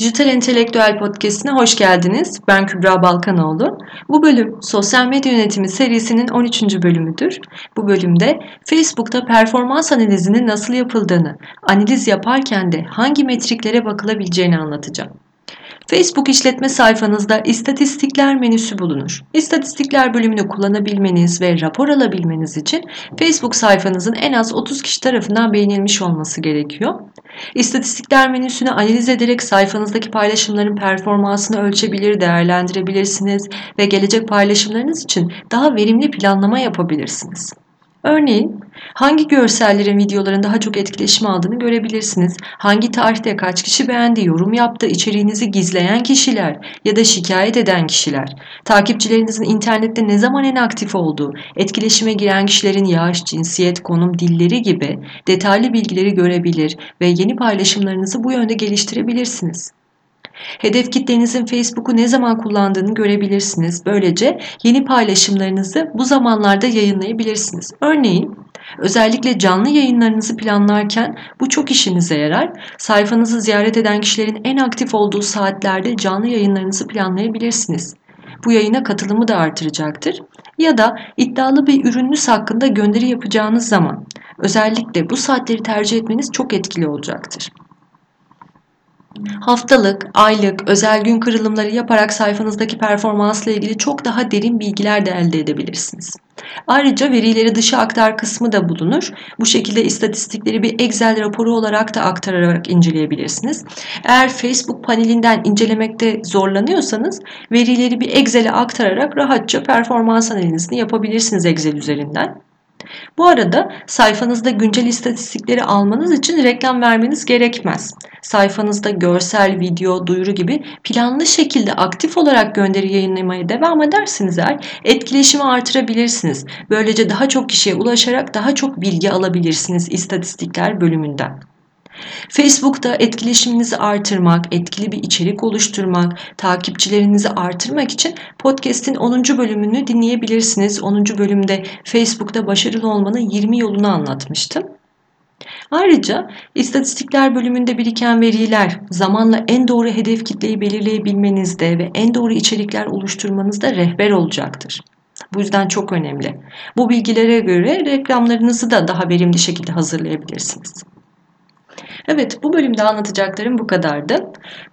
Dijital Entelektüel Podcast'ine hoş geldiniz. Ben Kübra Balkanoğlu. Bu bölüm Sosyal Medya Yönetimi serisinin 13. bölümüdür. Bu bölümde Facebook'ta performans analizinin nasıl yapıldığını, analiz yaparken de hangi metriklere bakılabileceğini anlatacağım. Facebook işletme sayfanızda istatistikler menüsü bulunur. İstatistikler bölümünü kullanabilmeniz ve rapor alabilmeniz için Facebook sayfanızın en az 30 kişi tarafından beğenilmiş olması gerekiyor. İstatistikler menüsünü analiz ederek sayfanızdaki paylaşımların performansını ölçebilir, değerlendirebilirsiniz ve gelecek paylaşımlarınız için daha verimli planlama yapabilirsiniz. Örneğin hangi görsellerin videoların daha çok etkileşim aldığını görebilirsiniz. Hangi tarihte kaç kişi beğendi, yorum yaptı, içeriğinizi gizleyen kişiler ya da şikayet eden kişiler, takipçilerinizin internette ne zaman en aktif olduğu, etkileşime giren kişilerin yaş, cinsiyet, konum, dilleri gibi detaylı bilgileri görebilir ve yeni paylaşımlarınızı bu yönde geliştirebilirsiniz. Hedef kitlenizin Facebook'u ne zaman kullandığını görebilirsiniz. Böylece yeni paylaşımlarınızı bu zamanlarda yayınlayabilirsiniz. Örneğin özellikle canlı yayınlarınızı planlarken bu çok işinize yarar. Sayfanızı ziyaret eden kişilerin en aktif olduğu saatlerde canlı yayınlarınızı planlayabilirsiniz. Bu yayına katılımı da artıracaktır. Ya da iddialı bir ürününüz hakkında gönderi yapacağınız zaman özellikle bu saatleri tercih etmeniz çok etkili olacaktır. Haftalık, aylık, özel gün kırılımları yaparak sayfanızdaki performansla ilgili çok daha derin bilgiler de elde edebilirsiniz. Ayrıca verileri dışa aktar kısmı da bulunur. Bu şekilde istatistikleri bir Excel raporu olarak da aktararak inceleyebilirsiniz. Eğer Facebook panelinden incelemekte zorlanıyorsanız verileri bir Excel'e aktararak rahatça performans analizini yapabilirsiniz Excel üzerinden. Bu arada sayfanızda güncel istatistikleri almanız için reklam vermeniz gerekmez. Sayfanızda görsel, video, duyuru gibi planlı şekilde aktif olarak gönderi yayınlamaya devam edersiniz eğer etkileşimi artırabilirsiniz. Böylece daha çok kişiye ulaşarak daha çok bilgi alabilirsiniz istatistikler bölümünden. Facebook'ta etkileşiminizi artırmak, etkili bir içerik oluşturmak, takipçilerinizi artırmak için podcast'in 10. bölümünü dinleyebilirsiniz. 10. bölümde Facebook'ta başarılı olmanın 20 yolunu anlatmıştım. Ayrıca istatistikler bölümünde biriken veriler zamanla en doğru hedef kitleyi belirleyebilmenizde ve en doğru içerikler oluşturmanızda rehber olacaktır. Bu yüzden çok önemli. Bu bilgilere göre reklamlarınızı da daha verimli şekilde hazırlayabilirsiniz. Evet bu bölümde anlatacaklarım bu kadardı.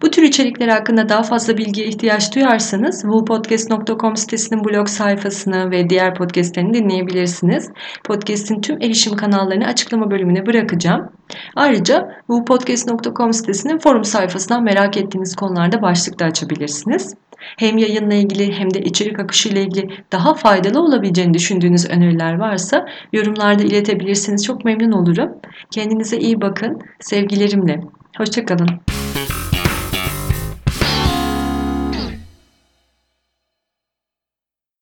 Bu tür içerikler hakkında daha fazla bilgiye ihtiyaç duyarsanız wupodcast.com sitesinin blog sayfasını ve diğer podcastlerini dinleyebilirsiniz. Podcast'in tüm erişim kanallarını açıklama bölümüne bırakacağım. Ayrıca wupodcast.com sitesinin forum sayfasından merak ettiğiniz konularda başlık da açabilirsiniz. Hem yayınla ilgili hem de içerik akışı ile ilgili daha faydalı olabileceğini düşündüğünüz öneriler varsa yorumlarda iletebilirsiniz. Çok memnun olurum. Kendinize iyi bakın. Sevgilerimle. Hoşçakalın.